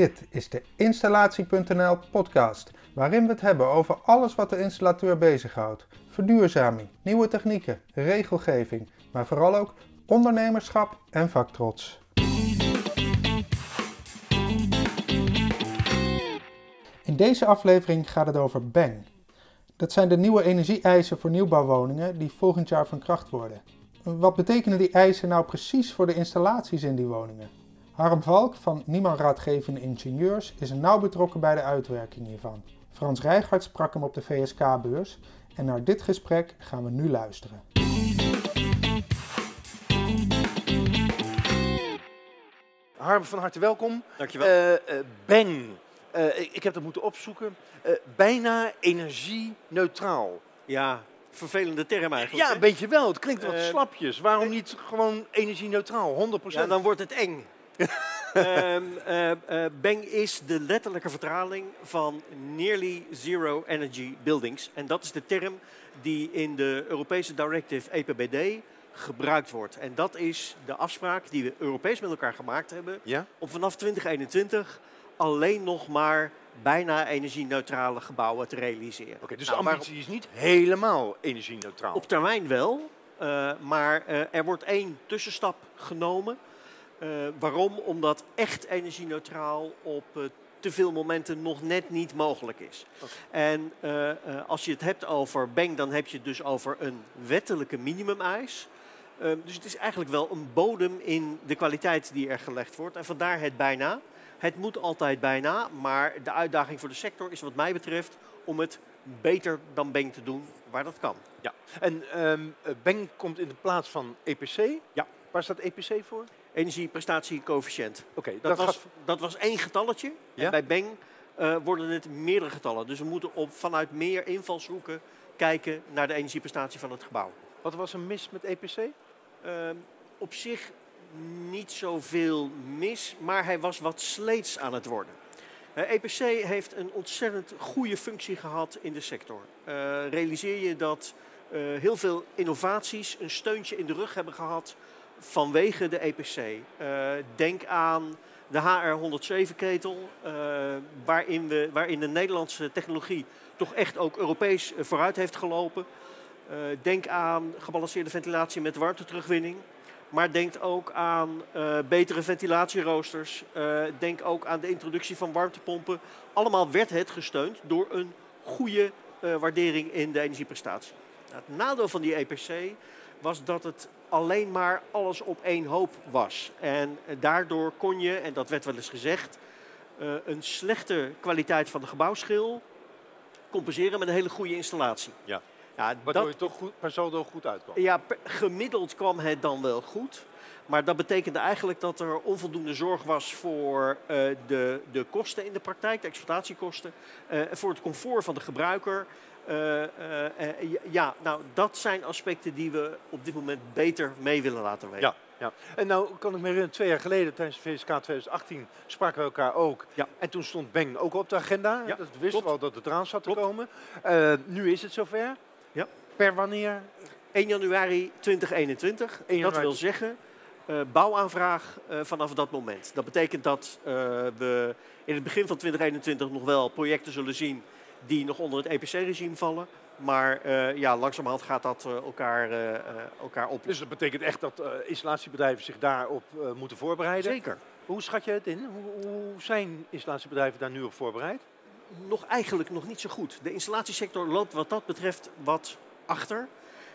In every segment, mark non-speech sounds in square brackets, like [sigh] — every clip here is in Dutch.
Dit is de Installatie.nl podcast, waarin we het hebben over alles wat de installateur bezighoudt. Verduurzaming, nieuwe technieken, regelgeving, maar vooral ook ondernemerschap en vaktrots. In deze aflevering gaat het over Bang. Dat zijn de nieuwe energie-eisen voor nieuwbouwwoningen die volgend jaar van kracht worden. Wat betekenen die eisen nou precies voor de installaties in die woningen? Harm Valk van Nieman Raadgevende Ingenieurs is nauw betrokken bij de uitwerking hiervan. Frans Rijgaard sprak hem op de VSK-beurs en naar dit gesprek gaan we nu luisteren. Harm, van harte welkom. Dankjewel. Uh, uh, Bang. Uh, ik, ik, heb dat moeten opzoeken. bijna energie-neutraal. Ja, vervelende term eigenlijk. Ja, een beetje wel. Het klinkt wat slapjes. Waarom niet gewoon energie-neutraal, 100%? Ja, dan wordt het eng. Um, uh, uh, Bang is de letterlijke vertaling van Nearly Zero Energy Buildings. En dat is de term die in de Europese Directive EPBD gebruikt wordt. En dat is de afspraak die we Europees met elkaar gemaakt hebben... Ja? om vanaf 2021 alleen nog maar bijna energie-neutrale gebouwen te realiseren. Oké, okay, dus nou, de ambitie is niet helemaal energie-neutraal? Op termijn wel, uh, maar er wordt één tussenstap genomen... Uh, waarom? Omdat echt energie-neutraal op uh, te veel momenten nog net niet mogelijk is. Okay. En uh, als je het hebt over Bang, dan heb je het dus over een wettelijke minimumeis. dus het is eigenlijk wel een bodem in de kwaliteit die er gelegd wordt. En vandaar het bijna. Het moet altijd bijna, maar de uitdaging voor de sector is wat mij betreft om het beter dan Bang te doen waar dat kan. Ja. En um, Bang komt in de plaats van EPC. Ja. Waar staat EPC voor? Energieprestatiecoëfficiënt. Oké, okay, dat, dat, was, gaat... dat was één getalletje. Ja? En bij Bang uh, worden het meerdere getallen. Dus we moeten op, vanuit meer invalshoeken kijken naar de energieprestatie van het gebouw. Wat was er mis met EPC? Uh, op zich niet zoveel mis, maar hij was wat sleets aan het worden. Uh, EPC heeft een ontzettend goede functie gehad in de sector. Uh, realiseer je dat heel veel innovaties een steuntje in de rug hebben gehad vanwege de EPC. Uh, denk aan de HR107-ketel, uh, waarin, waarin de Nederlandse technologie toch echt ook Europees vooruit heeft gelopen. Denk aan gebalanceerde ventilatie met warmteterugwinning. Maar denk ook aan betere ventilatieroosters. denk ook aan de introductie van warmtepompen. Allemaal werd het gesteund door een goede waardering in de energieprestatie. Nou, het nadeel van die EPC was dat het alleen maar alles op één hoop was. En daardoor kon je, en dat werd wel eens gezegd, uh, een slechte kwaliteit van de gebouwschil compenseren met een hele goede installatie. Ja. Ja, Waardoor dat, je toch goed, per saldo goed uitkwam. Ja, per, gemiddeld kwam het dan wel goed. Maar dat betekende eigenlijk dat er onvoldoende zorg was voor uh, de, de kosten in de praktijk, de exploitatiekosten, uh, voor het comfort van de gebruiker. Uh, uh, uh, ja, nou, dat zijn aspecten die we op dit moment beter mee willen laten weten. Ja, ja. En nou kan ik me herinneren, twee jaar geleden tijdens de VSK 2018 spraken we elkaar ook. Ja. En toen stond Bang ook op de agenda. Ja, dat wisten we al dat het eraan zat te Klopt. komen. nu is het zover. Ja. Per wanneer? 1 januari 2021. 1 januari. Dat wil zeggen, uh, bouwaanvraag uh, vanaf dat moment. Dat betekent dat uh, we in het begin van 2021 nog wel projecten zullen zien die nog onder het EPC-regime vallen. Maar uh, ja, langzamerhand gaat dat uh, elkaar, uh, elkaar op. Dus dat betekent echt dat installatiebedrijven zich daarop moeten voorbereiden? Zeker. Hoe schat je het in? Hoe, hoe, zijn installatiebedrijven daar nu op voorbereid? Nog eigenlijk nog niet zo goed. De installatiesector loopt wat dat betreft wat achter.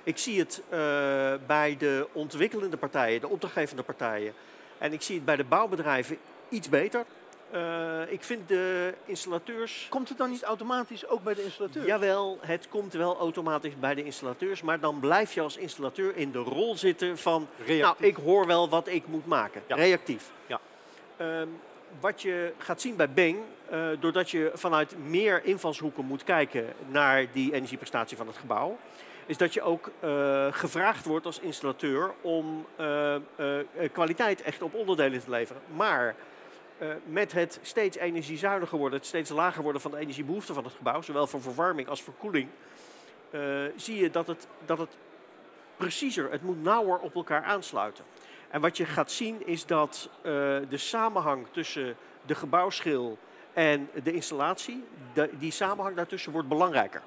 Ik zie het bij de ontwikkelende partijen, de opdrachtgevende partijen. En ik zie het bij de bouwbedrijven iets beter. Uh, ik vind de installateurs. Komt het dan niet automatisch ook bij de installateurs? Jawel, het komt wel automatisch bij de installateurs. Maar dan blijf je als installateur in de rol zitten van. Reactief. Nou, ik hoor wel wat ik moet maken. Ja. Reactief. Ja. Um, wat je gaat zien bij Bang, uh, doordat je vanuit meer invalshoeken moet kijken naar die energieprestatie van het gebouw, is dat je ook uh, gevraagd wordt als installateur om uh, kwaliteit echt op onderdelen te leveren. Maar uh, met het steeds energiezuiniger worden, het steeds lager worden van de energiebehoefte van het gebouw, zowel voor verwarming als voor koeling, uh, zie je dat het, dat het preciezer, het moet nauwer op elkaar aansluiten. En wat je gaat zien is dat uh, de samenhang tussen de gebouwschil en de installatie, die samenhang daartussen wordt belangrijker.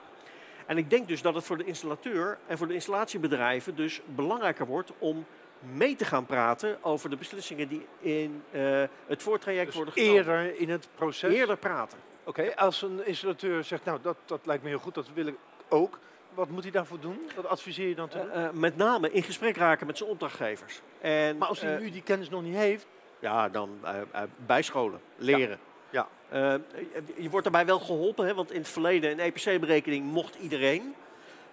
En ik denk dus dat het voor de installateur en voor de installatiebedrijven dus belangrijker wordt om mee te gaan praten over de beslissingen die in uh, het voortraject Dus worden genomen. eerder in het proces. Eerder praten. Oké, als een installateur zegt, nou dat, dat lijkt me heel goed, dat wil ik ook. Wat moet hij daarvoor doen? Wat adviseer je dan te doen? Eh, eh, met name in gesprek raken met zijn opdrachtgevers. En, maar als hij eh, nu die kennis nog niet heeft, Ja, dan eh, eh, bijscholen, leren. Ja. Eh, je wordt daarbij wel geholpen, hè, want in het verleden een EPC-berekening mocht iedereen.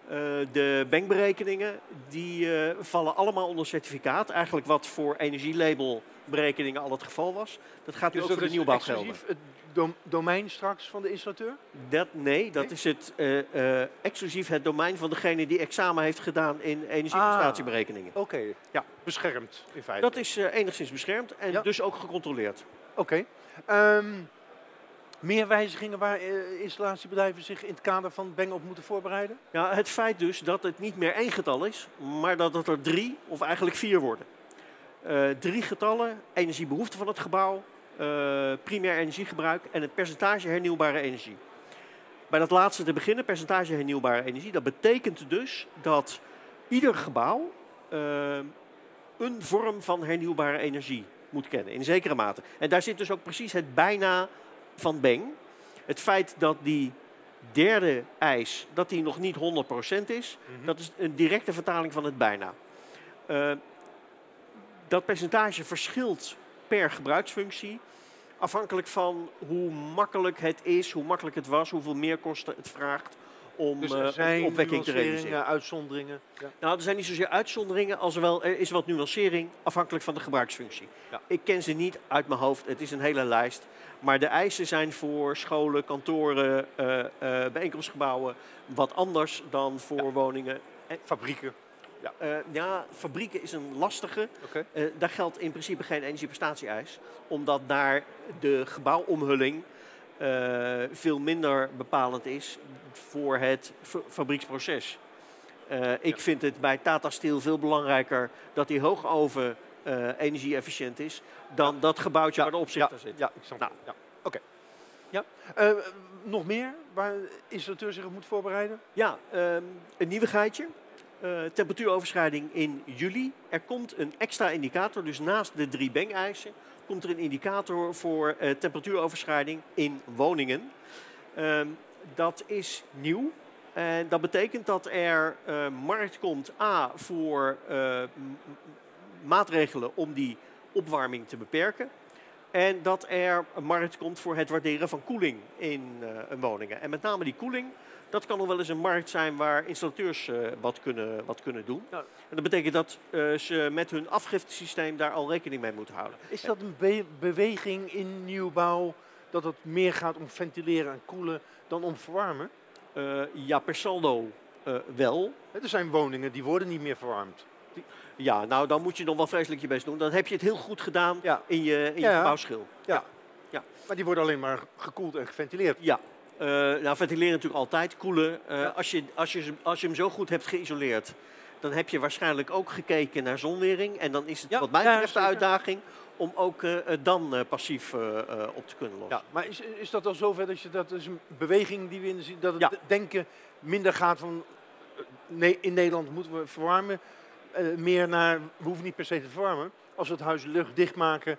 Eh, de bankberekeningen die eh, vallen allemaal onder certificaat. Eigenlijk wat voor energielabelberekeningen al het geval was. Dat gaat nu ook voor de nieuwbouw gelden. het dom- domein straks van de installateur? Dat, nee, dat Nee? is het, eh, exclusief het domein van degene die examen heeft gedaan in energieprestatieberekeningen. Oké, Ja. beschermd in feite. Dat is enigszins beschermd en Ja. dus ook gecontroleerd. Oké. Ehm, meer wijzigingen waar eh, installatiebedrijven zich in het kader van Bang op moeten voorbereiden? Ja, het feit dus dat het niet meer één getal is, maar dat het er drie of eigenlijk vier worden. Eh, drie getallen, energiebehoefte van het gebouw, eh, primair energiegebruik en het percentage hernieuwbare energie. Bij dat laatste te beginnen, percentage hernieuwbare energie, dat betekent dus dat ieder gebouw een vorm van hernieuwbare energie moet kennen, in zekere mate. En daar zit dus ook precies het bijna van Beng. Het feit dat die derde eis, dat die nog niet 100% is, dat is een directe vertaling van het bijna. Eh, dat percentage verschilt per gebruiksfunctie, afhankelijk van hoe makkelijk het is, hoe makkelijk het was, hoeveel meerkosten het vraagt om Dus eh, er een zijn opwekking te realiseren. uitzonderingen. Ja. Nou, er zijn niet zozeer uitzonderingen, als er wel er is wat nuancering afhankelijk van de gebruiksfunctie. Ja. Ik ken ze niet uit mijn hoofd, het is een hele lijst. Maar de eisen zijn voor scholen, kantoren, eh, eh, bijeenkomstgebouwen wat anders dan voor woningen. Fabrieken. Eh, ja, fabrieken is een lastige. Eh, daar geldt in principe geen energieprestatie-eis, omdat daar de gebouwomhulling eh, veel minder bepalend is voor het fa- fabrieksproces. Eh, ik vind het bij Tata Steel veel belangrijker dat die hoogoven eh energie-efficiënt is dan dat gebouwtje waar de opzichter zit. Ja, ik snap Nou. Ja. Oké. Ja. Eh, nog meer waar de installateur zich op moet voorbereiden? Ja, ehm, een nieuwigheidje. Temperatuuroverschrijding in juli. Er komt een extra indicator, dus naast de drie Beng-eisen komt er een indicator voor temperatuuroverschrijding in woningen. Ehm, dat is nieuw. En dat betekent dat er eh, markt komt A voor eh, maatregelen om die opwarming te beperken. En dat er een markt komt voor het waarderen van koeling in eh, een woningen. En met name die koeling, dat kan nog wel eens een markt zijn waar installateurs eh, wat, kunnen, wat kunnen doen. En dat betekent dat eh, ze met hun afgiftesysteem daar al rekening mee moeten houden. Is dat een be- beweging in nieuwbouw dat het meer gaat om ventileren en koelen dan om verwarmen? Eh, ja, per saldo eh, wel. Er zijn woningen die worden niet meer verwarmd. Ja, nou dan moet je nog wel vreselijk je best doen. Dan heb je het heel goed gedaan Ja. in je, in Ja, je ja. gebouwschil. Maar die worden alleen maar gekoeld en geventileerd. Ja. Eh, nou, ventileren natuurlijk altijd, koelen. Ja. als, je, als, je, als je hem zo goed hebt geïsoleerd, dan heb je waarschijnlijk ook gekeken naar zonwering. En dan is het Ja, wat mij ja, betreft de uitdaging om ook eh, het dan eh, passief eh, op te kunnen lossen. Ja, maar is, is dat al zover dat je dat is een beweging die we in zien dat het Ja. denken minder gaat van nee, in Nederland moeten we verwarmen, meer naar we hoeven niet per se te verwarmen. Als we het huis luchtdicht maken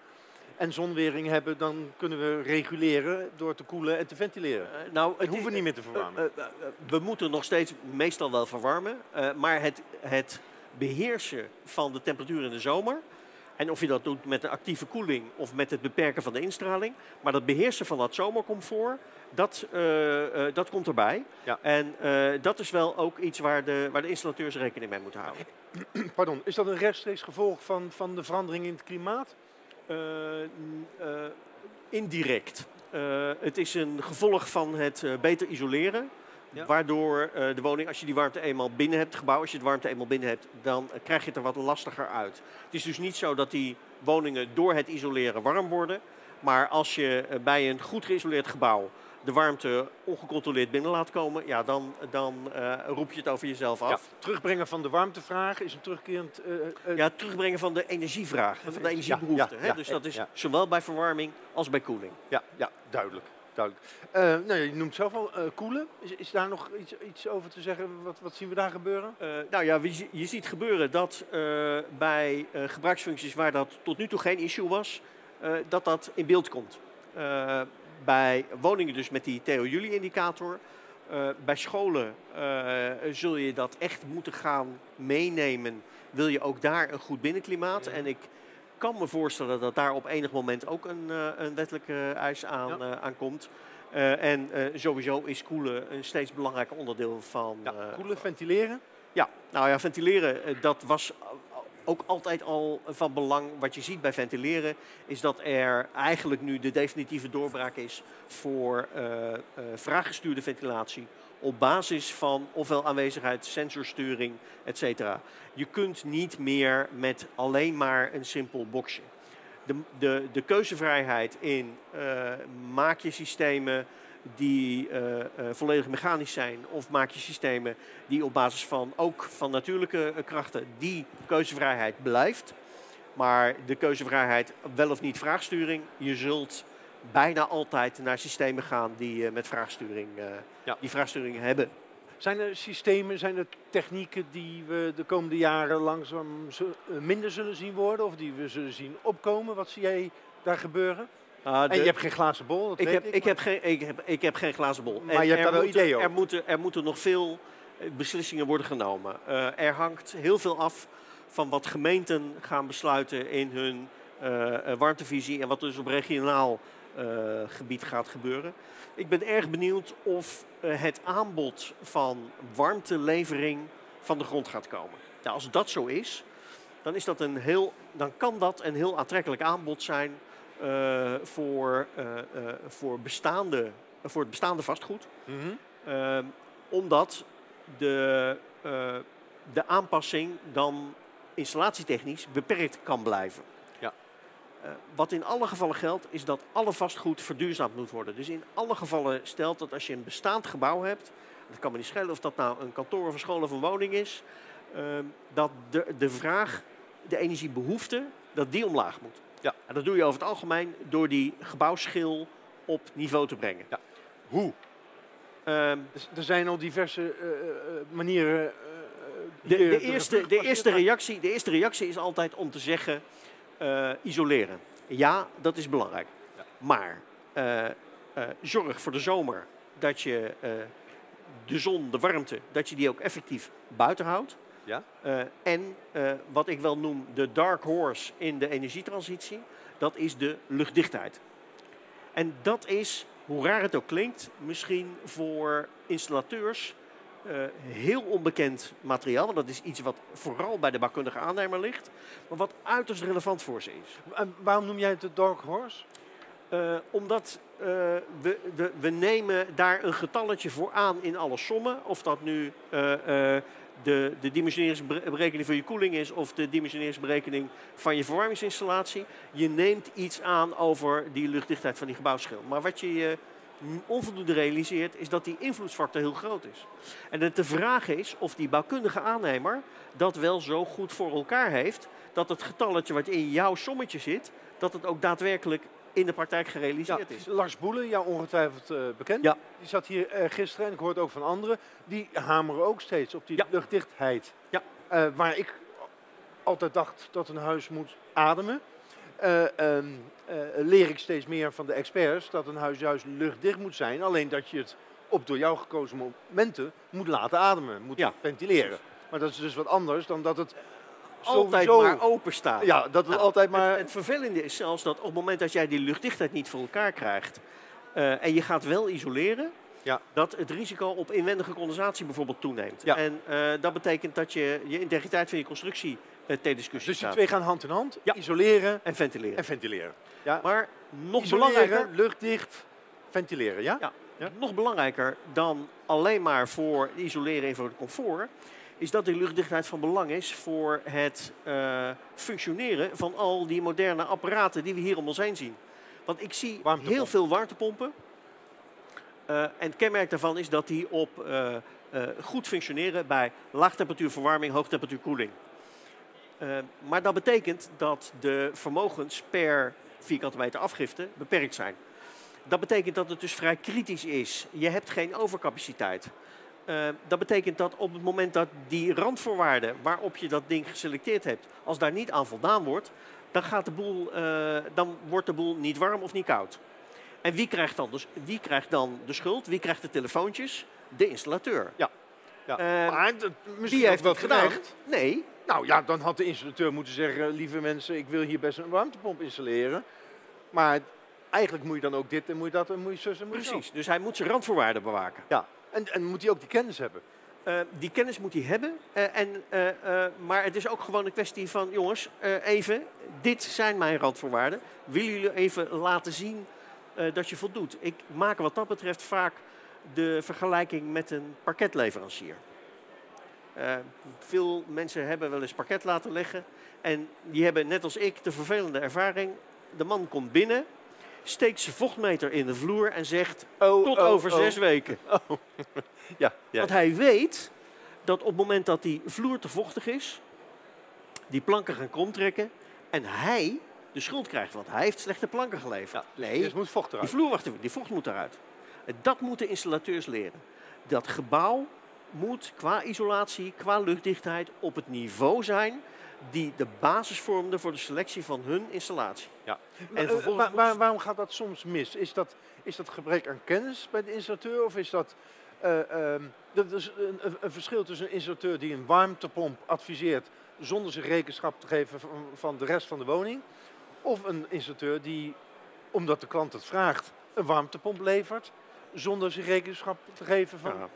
en zonwering hebben, dan kunnen we reguleren door te koelen en te ventileren. Nou, We het hoeven is- niet meer te verwarmen. We moeten nog steeds meestal wel verwarmen. maar het, het beheersen van de temperatuur in de zomer. En of je dat doet met een actieve koeling of met het beperken van de instraling. Maar dat beheersen van dat zomercomfort, dat, eh, eh, dat komt erbij. Ja. En eh, dat is wel ook iets waar de, waar de installateurs rekening mee moeten houden. [clears throat] Pardon, is dat een rechtstreeks gevolg van, van de verandering in het klimaat? Indirect. Het is een gevolg van het beter isoleren. Ja. Waardoor eh, de woning, als je die warmte eenmaal binnen hebt, het gebouw, als je de warmte eenmaal binnen hebt, dan eh, krijg je het er wat lastiger uit. Het is dus niet zo dat die woningen door het isoleren warm worden. Maar als je eh, bij een goed geïsoleerd gebouw de warmte ongecontroleerd binnen laat komen, ja, dan, dan eh, roep je het over jezelf af. Ja, terugbrengen van de warmtevraag is een terugkerend... Ja, het terugbrengen van de energievraag, van de energiebehoefte. ja, hè? ja, dus dat is ja. zowel bij verwarming als bij koeling. ja, ja, duidelijk. Duidelijk. Eh, nou, je noemt zelf al eh, koelen. Is, is daar nog iets, iets over te zeggen? Wat, wat zien we daar gebeuren? Eh, nou ja, je, je ziet gebeuren dat bij gebruiksfuncties waar dat tot nu toe geen issue was, dat dat in beeld komt. Bij woningen dus met die Theo-Jullie-indicator. Eh, bij scholen zul je dat echt moeten gaan meenemen. Wil je ook daar een goed binnenklimaat? Ja. En ik kan me voorstellen dat daar op enig moment ook een, eh, een wettelijke eis aan, Ja. eh, aan komt. Eh, en sowieso is koelen een steeds belangrijker onderdeel van, Ja, koelen, ventileren. ja, nou ja, ventileren, dat was ook altijd al van belang. Wat je ziet bij ventileren is dat er eigenlijk nu de definitieve doorbraak is voor vraaggestuurde ventilatie op basis van ofwel aanwezigheid, sensorsturing, etc. Je kunt niet meer met alleen maar een simpel boxje. De, de, de keuzevrijheid in eh, maak je systemen die eh, eh, volledig mechanisch zijn of maak je systemen die op basis van ook van natuurlijke krachten, die keuzevrijheid blijft. Maar de keuzevrijheid, wel of niet vraagsturing, je zult bijna altijd naar systemen gaan die eh, met vraagsturing, eh, Ja. die vraagsturing hebben. Zijn er systemen, zijn er technieken die we de komende jaren langzaam eh, minder zullen zien worden? Of die we zullen zien opkomen? Wat zie jij daar gebeuren? Ah, En de- je hebt geen glazen bol, dat ik, weet heb, ik. ik, maar- heb geen, ik, heb, ik heb geen glazen bol. Maar je hebt daar wel moeten, ideeën over. Er moeten, er moeten nog veel beslissingen worden genomen. Er hangt heel veel af van wat gemeenten gaan besluiten in hun warmtevisie en wat dus op regionaal gebied gaat gebeuren. Ik ben erg benieuwd of eh, het aanbod van warmtelevering van de grond gaat komen. Nou, als dat zo is, dan, is dat een heel, dan kan dat een heel aantrekkelijk aanbod zijn eh, voor, eh, eh, voor, bestaande, voor het bestaande vastgoed. Mhm. Ehm, omdat de, eh, de aanpassing dan installatietechnisch beperkt kan blijven. Eh, wat in alle gevallen geldt, is dat alle vastgoed verduurzaamd moet worden. Dus in alle gevallen stelt dat als je een bestaand gebouw hebt, dat kan me niet schelen of dat nou een kantoor of een school of een woning is, ehm, dat de, de vraag, de energiebehoefte, dat die omlaag moet. Ja. En dat doe je over het algemeen door die gebouwschil op niveau te brengen. Ja. Hoe? Ehm, Dus er zijn al diverse eh, eh, manieren. De, de, te- eerste, de, eerste reactie, de eerste reactie is altijd om te zeggen eh, isoleren. Ja, dat is belangrijk. Ja. Maar eh, eh, zorg voor de zomer dat je de zon, de warmte, dat je die ook effectief buiten houdt. Ja. En wat ik wel noem de dark horse in de energietransitie, dat is de luchtdichtheid. En dat is, hoe raar het ook klinkt, misschien voor installateurs eh, heel onbekend materiaal. Want dat is iets wat vooral bij de bouwkundige aannemer ligt, maar wat uiterst relevant voor ze is. En waarom noem jij het de Dark Horse? Eh, omdat eh, we, de, we nemen daar een getalletje voor aan in alle sommen. Of dat nu de, de dimensioneringsberekening van je koeling is of de dimensioneringsberekening van je verwarmingsinstallatie. Je neemt iets aan over die luchtdichtheid van die gebouwschil. Maar wat je je onvoldoende realiseert is dat die invloedsfactor heel groot is. En dat de vraag is of die bouwkundige aannemer dat wel zo goed voor elkaar heeft dat het getalletje wat in jouw sommetje zit, dat het ook daadwerkelijk in de praktijk Ja, gerealiseerd is. Lars Boelen, jou ongetwijfeld eh, bekend. Ja. Die zat hier eh, gisteren en ik hoor het ook van anderen. Die hameren ook steeds op die Ja. luchtdichtheid. Ja. Eh, waar ik altijd dacht dat een huis moet ademen. Eh, leer ik steeds meer van de experts dat een huis juist luchtdicht moet zijn. Alleen dat je het op door jou gekozen momenten moet laten ademen, moet Ja. ventileren. Maar dat is dus wat anders dan dat het Altijd sowieso- maar openstaan. Ja, dat het Nou, altijd maar... Het, het vervelende is zelfs dat op het moment dat jij die luchtdichtheid niet voor elkaar krijgt eh, en je gaat wel isoleren, Ja. dat het risico op inwendige condensatie bijvoorbeeld toeneemt. Ja. En eh, dat betekent dat je je integriteit van je constructie eh, ter discussie dus die staat. twee gaan hand in hand. Ja. Isoleren En ventileren. en ventileren. Ja. Maar nog Isoleren, belangrijker, luchtdicht, ventileren, ja? Ja. Nog belangrijker dan alleen maar voor isoleren en voor het comfort, is dat die luchtdichtheid van belang is voor het eh, functioneren van al die moderne apparaten die we hier om ons heen zien. Want ik zie heel veel warmtepompen. Eh, en het kenmerk daarvan is dat die op eh, eh, goed functioneren bij laagtemperatuurverwarming, hoogtemperatuurkoeling. Uh, maar dat betekent dat de vermogens per vierkante meter afgifte beperkt zijn. Dat betekent dat het dus vrij kritisch is. Je hebt geen overcapaciteit. Dat betekent dat op het moment dat die randvoorwaarden waarop je dat ding geselecteerd hebt, als daar niet aan voldaan wordt, dan, gaat de boel, dan wordt de boel niet warm of niet koud. En wie krijgt, dan dus, wie krijgt dan de schuld? Wie krijgt de telefoontjes? De installateur. Ja. ja. Uh, maar misschien die heeft het gedaan. Nee. Nou ja, dan had de installateur moeten zeggen, lieve mensen, ik wil hier best een warmtepomp installeren. Maar eigenlijk moet je dan ook dit en moet je dat en moet je zus en moet je Precies, dus hij moet zijn randvoorwaarden bewaken. Ja, en, en moet hij ook die kennis hebben? Uh, die kennis moet hij hebben. Uh, en, uh, maar het is ook gewoon een kwestie van, jongens, even, dit zijn mijn randvoorwaarden. Willen jullie even laten zien dat je voldoet? Ik maak wat dat betreft vaak de vergelijking met een parketleverancier. veel mensen hebben wel eens parket laten leggen. En die hebben, net als ik, de vervelende ervaring. De man komt binnen, steekt zijn vochtmeter in de vloer en zegt oh, tot oh, over oh. zes weken. [laughs] Oh. ja, ja. Want hij weet dat op het moment dat die vloer te vochtig is, die planken gaan kromtrekken en hij de schuld krijgt, want hij heeft slechte planken geleverd. Ja, nee, dus moet vocht eruit. Die vloer, wacht even, die vocht moet eruit. Dat moeten installateurs leren. Dat gebouw moet qua isolatie, qua luchtdichtheid op het niveau zijn die de basis vormden voor de selectie van hun installatie. Ja. En waar, waarom gaat dat soms mis? Is dat, is dat gebrek aan kennis bij de installateur of is dat... Uh, um, dat is een, een, verschil tussen een installateur die een warmtepomp adviseert zonder zich rekenschap te geven van, van de rest van de woning. Of een installateur die, omdat de klant het vraagt, een warmtepomp levert zonder zich rekenschap te geven van... Ja.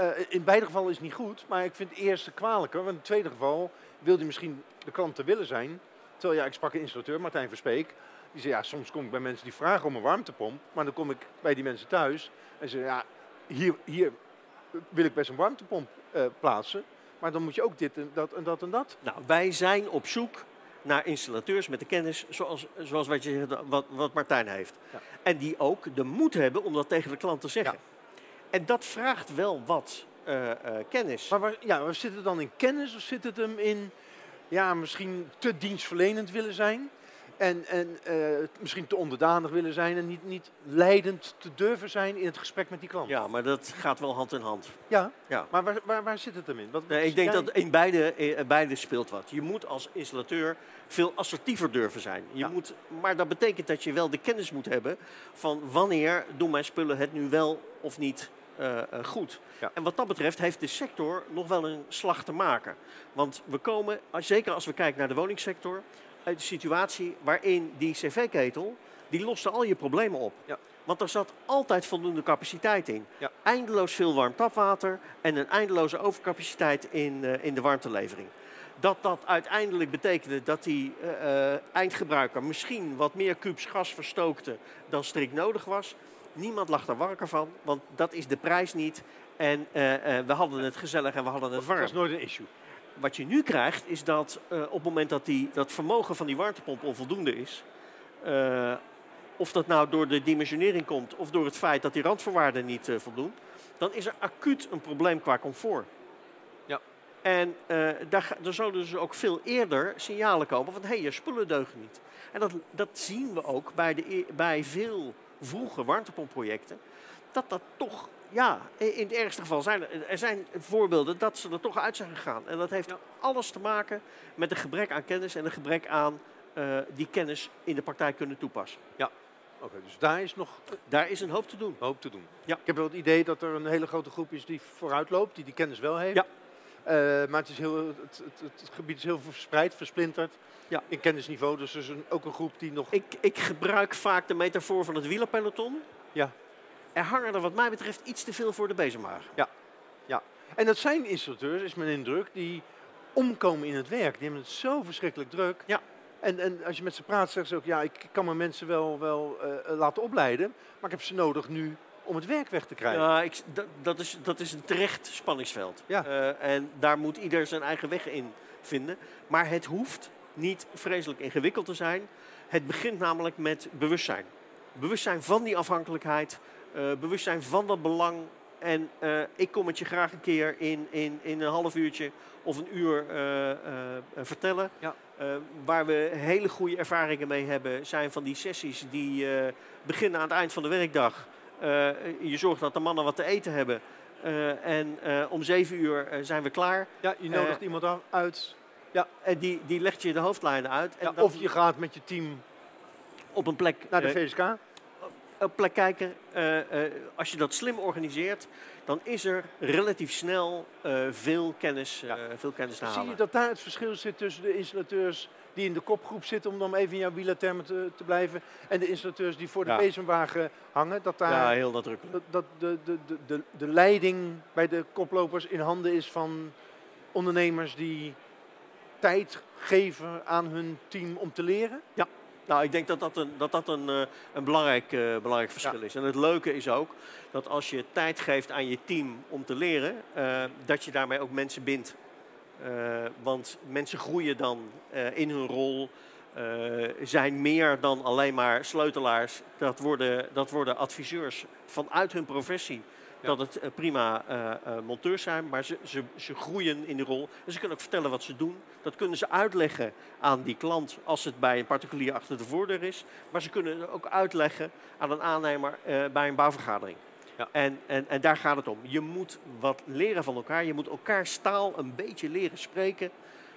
Uh, in beide gevallen is het niet goed, maar ik vind het eerste kwalijker. Want in het tweede geval wil hij misschien de klant te willen zijn. Terwijl ja, ik sprak een installateur, Martijn Verspeek. Die zei, ja, soms kom ik bij mensen die vragen om een warmtepomp. Maar dan kom ik bij die mensen thuis en ze ja, hier, hier wil ik best een warmtepomp uh, plaatsen. Maar dan moet je ook dit en dat en dat en dat. Nou, wij zijn op zoek naar installateurs met de kennis zoals, zoals wat, je, wat, wat Martijn heeft. Ja. En die ook de moed hebben om dat tegen de klant te zeggen. Ja. En dat vraagt wel wat uh, uh, kennis. Maar waar, ja, waar zit het dan in kennis of zit het hem in ja, misschien te dienstverlenend willen zijn? En, en uh, misschien te onderdanig willen zijn en niet, niet leidend te durven zijn in het gesprek met die klant. Ja, maar dat gaat wel hand in hand. Ja, ja. maar waar, waar, waar zit het hem in? Wat, nee, ik denk dat in beide, in beide speelt wat. Je moet als installateur veel assertiever durven zijn. Je ja. moet, maar dat betekent dat je wel de kennis moet hebben van wanneer doen mijn spullen het nu wel of niet uh, goed. Ja. En wat dat betreft heeft de sector nog wel een slag te maken. Want we komen, zeker als we kijken naar de woningsector, uit de situatie waarin die cv-ketel, die loste al je problemen op. Ja. Want er zat altijd voldoende capaciteit in. Ja. Eindeloos veel warm tapwater en een eindeloze overcapaciteit in, uh, in de warmtelevering. Dat dat uiteindelijk betekende dat die uh, eindgebruiker misschien wat meer kubus gas verstookte dan strikt nodig was. Niemand lag daar wakker van, want dat is de prijs niet. En uh, we hadden het gezellig en we hadden het warm. Dat is nooit een issue wat je nu krijgt, is dat uh, op het moment dat die, dat vermogen van die warmtepomp onvoldoende is, uh, of dat nou door de dimensionering komt of door het feit dat die randvoorwaarden niet uh, voldoen, dan is er acuut een probleem qua comfort. Ja. En daar, er zouden dus ook veel eerder signalen komen van hé, hey, je spullen deugen niet. En dat, dat zien we ook bij, de, e-, bij veel vroege warmtepompprojecten, dat dat toch ja, in het ergste geval zijn er, er zijn voorbeelden dat ze er toch uit zijn gegaan. En dat heeft ja. alles te maken met een gebrek aan kennis en een gebrek aan uh, die kennis in de praktijk kunnen toepassen. Ja, oké. dus daar is nog... Daar is een hoop te doen. Hoop te doen. Ja. Ik heb wel het idee dat er een hele grote groep is die vooruit loopt, die die kennis wel heeft. Ja. Uh, maar het, is heel, het, het, het, gebied is heel verspreid, versplinterd. Ja. In kennisniveau, dus er is een, ook een groep die nog... Ik, ik gebruik vaak de metafoor van het wielerpeloton. Ja er hangen er wat mij betreft iets te veel voor de bezemwagen. Ja, ja. En dat zijn installateurs, is mijn indruk, die omkomen in het werk. Die hebben het zo verschrikkelijk druk. Ja. En, en als je met ze praat, zeggen ze ook, ja, ik kan mijn mensen wel, wel uh, laten opleiden, maar ik heb ze nodig nu om het werk weg te krijgen. Ja, ik, dat, is, dat is een terecht spanningsveld. Ja. Uh, en daar moet ieder zijn eigen weg in vinden. Maar het hoeft niet vreselijk ingewikkeld te zijn. Het begint namelijk met bewustzijn. bewustzijn van die afhankelijkheid, bewustzijn van dat belang. En uh, ik kom het je graag een keer in, in, in een half uurtje of een uur uh, vertellen. Ja. waar we hele goede ervaringen mee hebben, zijn van die sessies die beginnen aan het eind van de werkdag. je zorgt dat de mannen wat te eten hebben. en om zeven uur zijn we klaar. Ja, je nodigt iemand uit. Ja, en die, die legt je de hoofdlijnen uit. En ja, of je gaat met je team op een plek naar de VSK plek kijken. Uh, uh, als je dat slim organiseert, dan is er relatief snel veel, kennis, ja. veel kennis te halen. Zie je dat daar het verschil zit tussen de installateurs die in de kopgroep zitten, om dan even in jouw wielertermen te, te blijven, en de installateurs die voor de ja. bezemwagen hangen? Dat daar, ja, heel nadrukkelijk. Dat, dat de, de, de, de, de leiding bij de koplopers in handen is van ondernemers die tijd geven aan hun team om te leren? Ja, nou, ik denk dat dat een, dat dat een, uh, een belangrijk, uh, belangrijk verschil is. En het leuke is ook dat als je tijd geeft aan je team om te leren, uh, dat je daarmee ook mensen bindt. want mensen groeien dan in hun rol, zijn meer dan alleen maar sleutelaars. Dat worden, dat worden adviseurs vanuit hun professie dat het eh, prima uh, uh, monteurs zijn, maar ze, ze, ze groeien in die rol. En ze kunnen ook vertellen wat ze doen. Dat kunnen ze uitleggen aan die klant als het bij een particulier achter de voordeur is. Maar ze kunnen het ook uitleggen aan een aannemer bij een bouwvergadering. Ja. En, en, en daar gaat het om. Je moet wat leren van elkaar. Je moet elkaars taal een beetje leren spreken.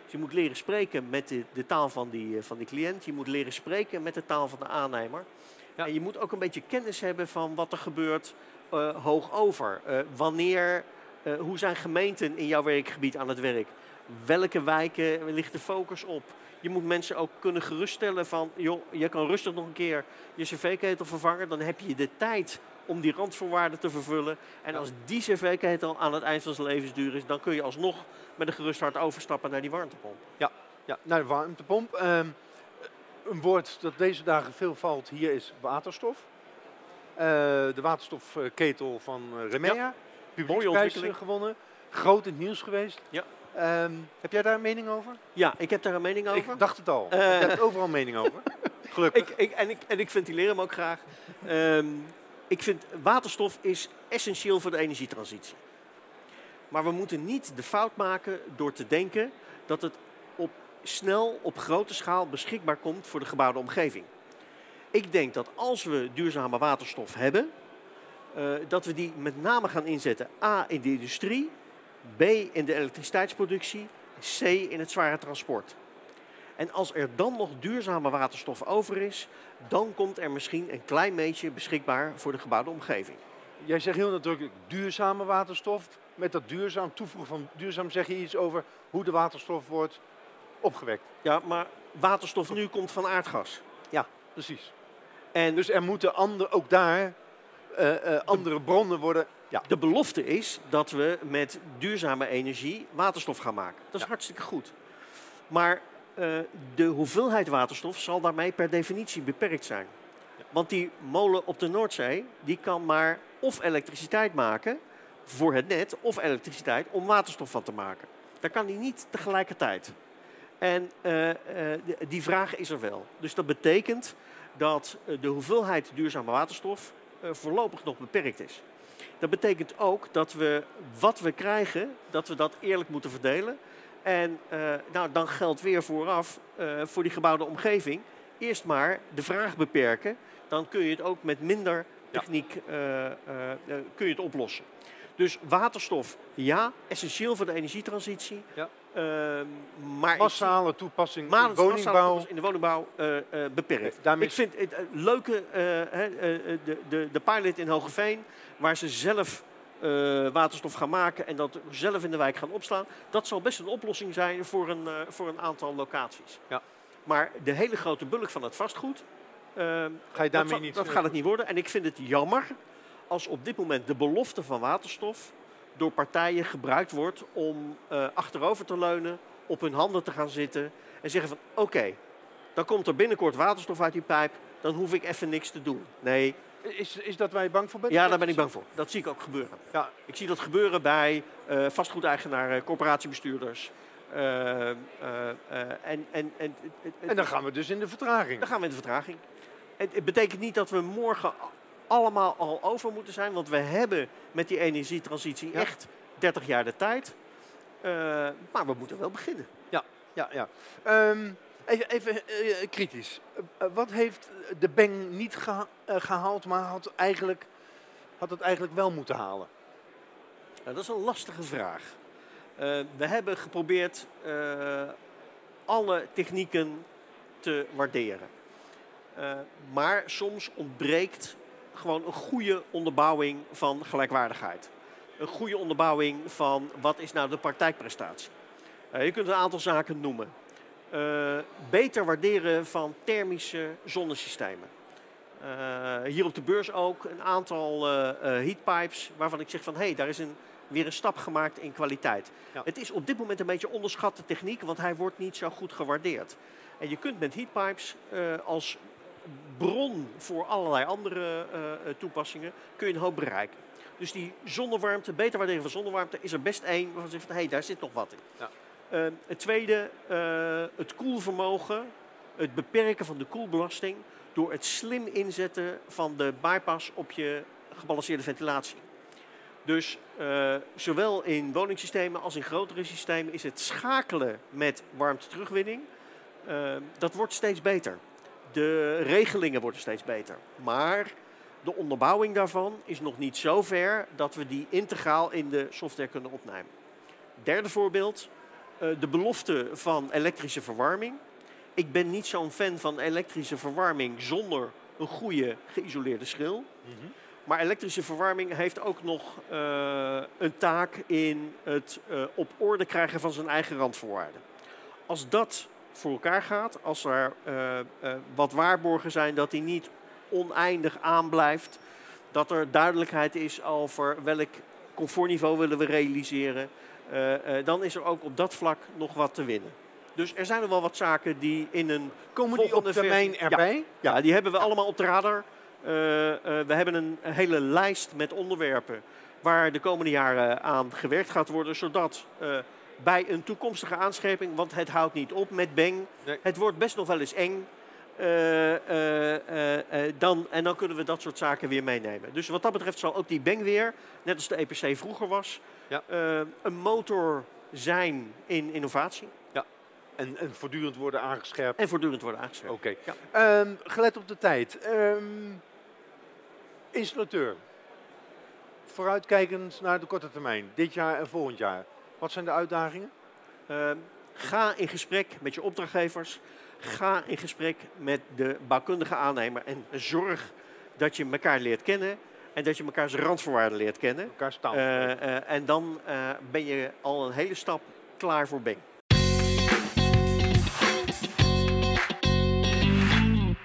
Dus je moet leren spreken met de, de taal van die, van die cliënt. Je moet leren spreken met de taal van de aannemer. Ja. En je moet ook een beetje kennis hebben van wat er gebeurt uh, hoog over? Uh, wanneer, uh, hoe zijn gemeenten in jouw werkgebied aan het werk? Welke wijken ligt de focus op? Je moet mensen ook kunnen geruststellen van, joh, je kan rustig nog een keer je cv-ketel vervangen. Dan heb je de tijd om die randvoorwaarden te vervullen. En als die cv-ketel aan het eind van zijn levensduur is, dan kun je alsnog met een gerust hart overstappen naar die warmtepomp. Ja, ja naar de warmtepomp. Um, een woord dat deze dagen veel valt hier is waterstof. Uh, de waterstofketel van uh, Remea. Ja. Publieksprijs gewonnen. Groot in het nieuws geweest. Ja. Um, heb jij daar een mening over? Ja, ik heb daar een mening over. Ik dacht het al. Uh, je hebt overal een mening over. [laughs] Gelukkig. Ik, ik, en, ik, en ik ventileer hem ook graag. Um, ik vind waterstof is essentieel voor de energietransitie. Maar we moeten niet de fout maken door te denken dat het op, snel op grote schaal beschikbaar komt voor de gebouwde omgeving. Ik denk dat als we duurzame waterstof hebben, uh, dat we die met name gaan inzetten A in de industrie, B in de elektriciteitsproductie, C in het zware transport. En als er dan nog duurzame waterstof over is, dan komt er misschien een klein beetje beschikbaar voor de gebouwde omgeving. Jij zegt heel nadrukkelijk duurzame waterstof. Met dat duurzaam toevoegen van duurzaam zeg je iets over hoe de waterstof wordt opgewekt. Ja, maar waterstof nu komt van aardgas. Ja, precies. En dus er moeten ander, ook daar uh, uh, andere bronnen worden. Ja. De belofte is dat we met duurzame energie waterstof gaan maken. Dat is ja. hartstikke goed. Maar uh, de hoeveelheid waterstof zal daarmee per definitie beperkt zijn. Ja. Want die molen op de Noordzee, die kan maar of elektriciteit maken voor het net, of elektriciteit om waterstof van te maken. Daar kan die niet tegelijkertijd. En die vraag is er wel. Dus dat betekent dat eh, de hoeveelheid duurzame waterstof eh, voorlopig nog beperkt is. Dat betekent ook dat we wat we krijgen, dat we dat eerlijk moeten verdelen. En uh, nou, dan geldt weer vooraf uh, voor die gebouwde omgeving. Eerst maar de vraag beperken. Dan kun je het ook met minder techniek uh, kun je het oplossen. Dus waterstof, ja, essentieel voor de energietransitie. Ja. Uh, maar massale toepassing in de woningbouw. in de woningbouw uh, uh, beperkt. Daarmee... Ik vind het uh, leuke de, de, de pilot in Hogeveen, waar ze zelf waterstof gaan maken en dat zelf in de wijk gaan opslaan. Dat zal best een oplossing zijn voor een, voor een aantal locaties. Ja. Maar de hele grote bulk van het vastgoed, ehm, Ga je daarmee dat, niet dat gaat het niet worden. En ik vind het jammer als op dit moment de belofte van waterstof door partijen gebruikt wordt om uh, achterover te leunen, op hun handen te gaan zitten en zeggen van oké, okay, dan komt er binnenkort waterstof uit die pijp, dan hoef ik even niks te doen. Nee. Is, is dat waar je bang voor bent? Ja, daar ben ik bang voor. Dat zie ik ook gebeuren. Ja. Ik zie dat gebeuren bij uh, vastgoedeigenaren, corporatiebestuurders. Uh, en, en, en, en dan gaan we dus in de vertraging. Dan gaan we in de vertraging. Het betekent niet dat we morgen allemaal al over moeten zijn, want we hebben met die energietransitie Ja. echt 30 jaar de tijd. Eh, maar we moeten wel beginnen. Ja, ja. Ehm, even even eh, kritisch. Eh, eh, wat heeft de Beng niet geha- eh, gehaald, maar had, eigenlijk, had het eigenlijk wel moeten halen? Nou, dat is een lastige vraag. We hebben geprobeerd alle technieken te waarderen. Maar soms ontbreekt gewoon een goede onderbouwing van gelijkwaardigheid. Een goede onderbouwing van wat is nou de praktijkprestatie. Eh, je kunt een aantal zaken noemen. Eh, beter waarderen van thermische zonnesystemen. Eh, hier op de beurs ook een aantal heatpipes waarvan ik zeg van hé, hey, daar is een, weer een stap gemaakt in kwaliteit. Ja. Het is op dit moment een beetje onderschatte techniek, want hij wordt niet zo goed gewaardeerd. En je kunt met heatpipes als bron voor allerlei andere eh, eh, toepassingen kun je een hoop bereiken. Dus die zonnewarmte, beter waarderen van zonnewarmte, is er best één waarvan je zegt hé, hey, daar zit nog wat in. Ja. Eh, het tweede, eh, het koelvermogen, het beperken van de koelbelasting door het slim inzetten van de bypass op je gebalanceerde ventilatie. Dus zowel in woningssystemen als in grotere systemen is het schakelen met warmte terugwinning, eh, dat wordt steeds beter. De regelingen worden steeds beter. Maar de onderbouwing daarvan is nog niet zo ver dat we die integraal in de software kunnen opnemen. Derde voorbeeld, eh, de belofte van elektrische verwarming. Ik ben niet zo'n fan van elektrische verwarming zonder een goede geïsoleerde schil. Maar elektrische verwarming heeft ook nog eh, een taak in het eh, op orde krijgen van zijn eigen randvoorwaarden. Als dat voor elkaar gaat, als er wat waarborgen zijn dat die niet oneindig aanblijft, dat er duidelijkheid is over welk comfortniveau willen we realiseren, eh, eh, dan is er ook op dat vlak nog wat te winnen. Dus er zijn er wel wat zaken die in een Komen die op termijn erbij? ja, die hebben we allemaal op de radar. Eh, we hebben een hele lijst met onderwerpen waar de komende jaren aan gewerkt gaat worden, zodat bij een toekomstige aanscheping, want het houdt niet op met Beng, Nee. het wordt best nog wel eens eng. Eh, eh, eh, dan, en dan kunnen we dat soort zaken weer meenemen. Dus wat dat betreft zal ook die Beng weer, net als de EPC vroeger was, Ja. een motor zijn in innovatie En, en voortdurend worden aangescherpt. en voortdurend worden aangeschreven. Oké. Ja. Ehm, gelet op de tijd. Ehm, installateur. Vooruitkijkend naar de korte termijn. Dit jaar en volgend jaar. Wat zijn de uitdagingen? Ehm, ga in gesprek met je opdrachtgevers. Ga in gesprek met de bouwkundige aannemer. En zorg dat je elkaar leert kennen. En dat je elkaar zijn randvoorwaarden leert kennen. Elkaar staan. Eh, eh, en dan eh, ben je al een hele stap klaar voor Beng.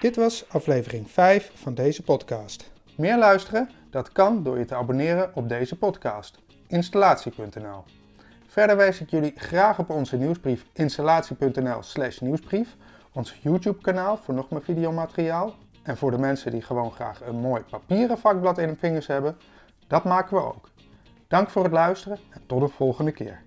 Dit was aflevering 5 van deze podcast. Meer luisteren? Dat kan door je te abonneren op deze podcast. Installatie.nl Verder wijs ik jullie graag op onze nieuwsbrief installatie.nl slash nieuwsbrief, ons YouTube kanaal voor nog meer videomateriaal en voor de mensen die gewoon graag een mooi papieren vakblad in hun vingers hebben, dat maken we ook. Dank voor het luisteren en tot de volgende keer.